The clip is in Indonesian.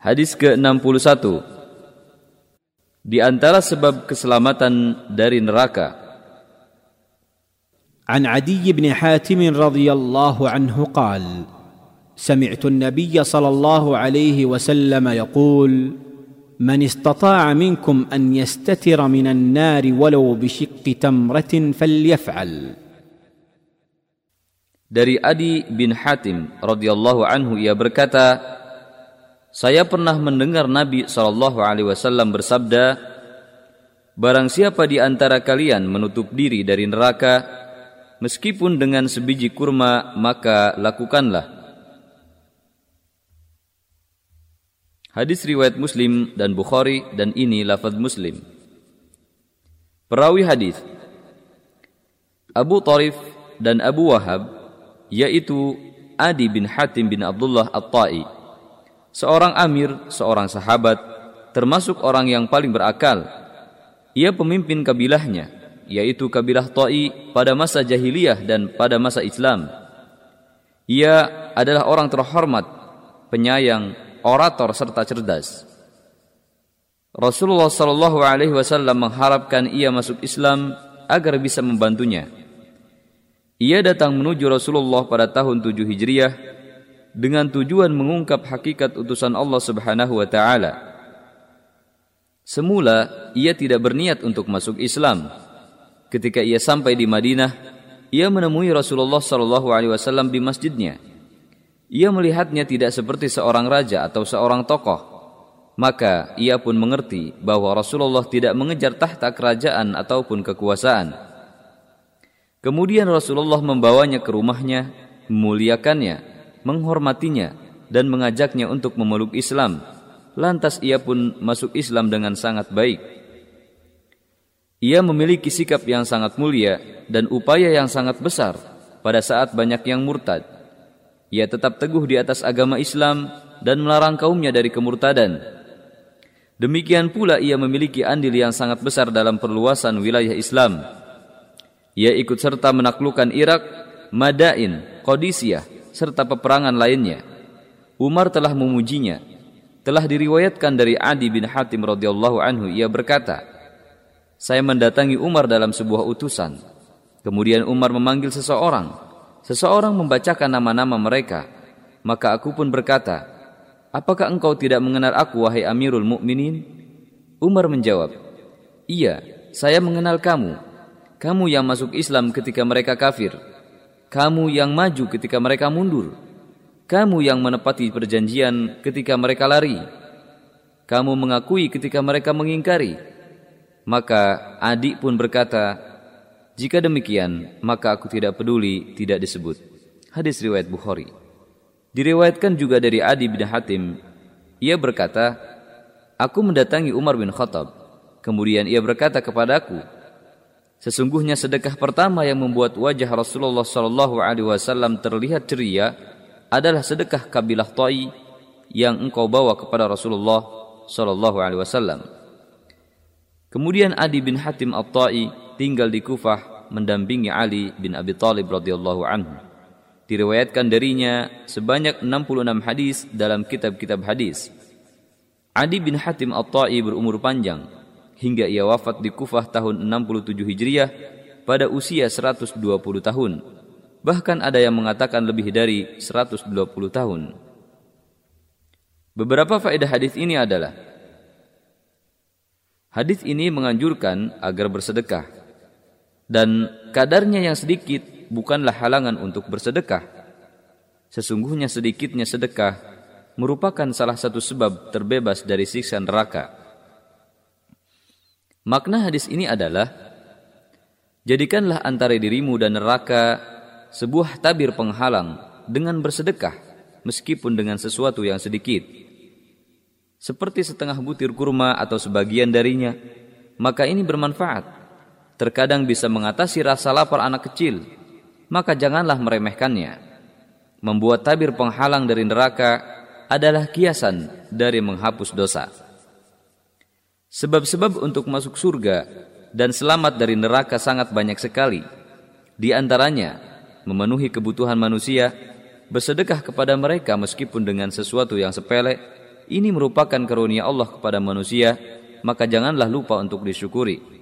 Hadis ke-61. Di antara sebab keselamatan dari neraka. عن عدي بن حاتم رضي الله عنه قال سمعت النبي صلى الله عليه وسلم يقول من استطاع منكم ان يستتر من النار ولو بشق تمره فليفعل Dari Adi bin Hatim radhiyallahu anhu ia berkata, saya pernah mendengar Nabi Shallallahu alaihi wasallam bersabda, barang siapa di antara kalian menutup diri dari neraka meskipun dengan sebiji kurma maka lakukanlah. Hadis riwayat Muslim dan Bukhari dan ini lafaz Muslim. Perawi hadis Abu Tarif dan Abu Wahab yaitu Adi bin Hatim bin Abdullah At-Ta'i. Seorang amir, seorang sahabat, termasuk orang yang paling berakal. Ia pemimpin kabilahnya, yaitu kabilah Ta'i pada masa jahiliyah dan pada masa Islam. Ia adalah orang terhormat, penyayang, orator serta cerdas. Rasulullah Shallallahu Alaihi Wasallam mengharapkan ia masuk Islam agar bisa membantunya. Ia datang menuju Rasulullah pada tahun 7 Hijriah dengan tujuan mengungkap hakikat utusan Allah Subhanahu wa taala. Semula ia tidak berniat untuk masuk Islam. Ketika ia sampai di Madinah, ia menemui Rasulullah Shallallahu alaihi wasallam di masjidnya. Ia melihatnya tidak seperti seorang raja atau seorang tokoh. Maka ia pun mengerti bahwa Rasulullah tidak mengejar tahta kerajaan ataupun kekuasaan Kemudian Rasulullah membawanya ke rumahnya, memuliakannya, menghormatinya, dan mengajaknya untuk memeluk Islam. Lantas ia pun masuk Islam dengan sangat baik. Ia memiliki sikap yang sangat mulia dan upaya yang sangat besar pada saat banyak yang murtad. Ia tetap teguh di atas agama Islam dan melarang kaumnya dari kemurtadan. Demikian pula ia memiliki andil yang sangat besar dalam perluasan wilayah Islam ia ikut serta menaklukkan Irak, Madain, Qadisiyah, serta peperangan lainnya. Umar telah memujinya. Telah diriwayatkan dari Adi bin Hatim radhiyallahu anhu ia berkata, "Saya mendatangi Umar dalam sebuah utusan. Kemudian Umar memanggil seseorang. Seseorang membacakan nama-nama mereka. Maka aku pun berkata, "Apakah engkau tidak mengenal aku wahai Amirul Mukminin?" Umar menjawab, "Iya, saya mengenal kamu." Kamu yang masuk Islam ketika mereka kafir. Kamu yang maju ketika mereka mundur. Kamu yang menepati perjanjian ketika mereka lari. Kamu mengakui ketika mereka mengingkari. Maka adik pun berkata, jika demikian, maka aku tidak peduli tidak disebut. Hadis riwayat Bukhari. Diriwayatkan juga dari Adi bin Hatim. Ia berkata, Aku mendatangi Umar bin Khattab. Kemudian ia berkata kepadaku, Sesungguhnya sedekah pertama yang membuat wajah Rasulullah Shallallahu Alaihi Wasallam terlihat ceria adalah sedekah kabilah Ta'i yang engkau bawa kepada Rasulullah Shallallahu Alaihi Wasallam. Kemudian Adi bin Hatim At-Ta'i tinggal di Kufah mendampingi Ali bin Abi Thalib radhiyallahu anhu. Diriwayatkan darinya sebanyak 66 hadis dalam kitab-kitab hadis. Adi bin Hatim At-Ta'i berumur panjang hingga ia wafat di Kufah tahun 67 Hijriah pada usia 120 tahun. Bahkan ada yang mengatakan lebih dari 120 tahun. Beberapa faedah hadis ini adalah Hadis ini menganjurkan agar bersedekah dan kadarnya yang sedikit bukanlah halangan untuk bersedekah. Sesungguhnya sedikitnya sedekah merupakan salah satu sebab terbebas dari siksa neraka. Makna hadis ini adalah jadikanlah antara dirimu dan neraka sebuah tabir penghalang dengan bersedekah meskipun dengan sesuatu yang sedikit. Seperti setengah butir kurma atau sebagian darinya, maka ini bermanfaat. Terkadang bisa mengatasi rasa lapar anak kecil, maka janganlah meremehkannya. Membuat tabir penghalang dari neraka adalah kiasan dari menghapus dosa. Sebab-sebab untuk masuk surga dan selamat dari neraka sangat banyak sekali. Di antaranya, memenuhi kebutuhan manusia, bersedekah kepada mereka meskipun dengan sesuatu yang sepele, ini merupakan karunia Allah kepada manusia, maka janganlah lupa untuk disyukuri.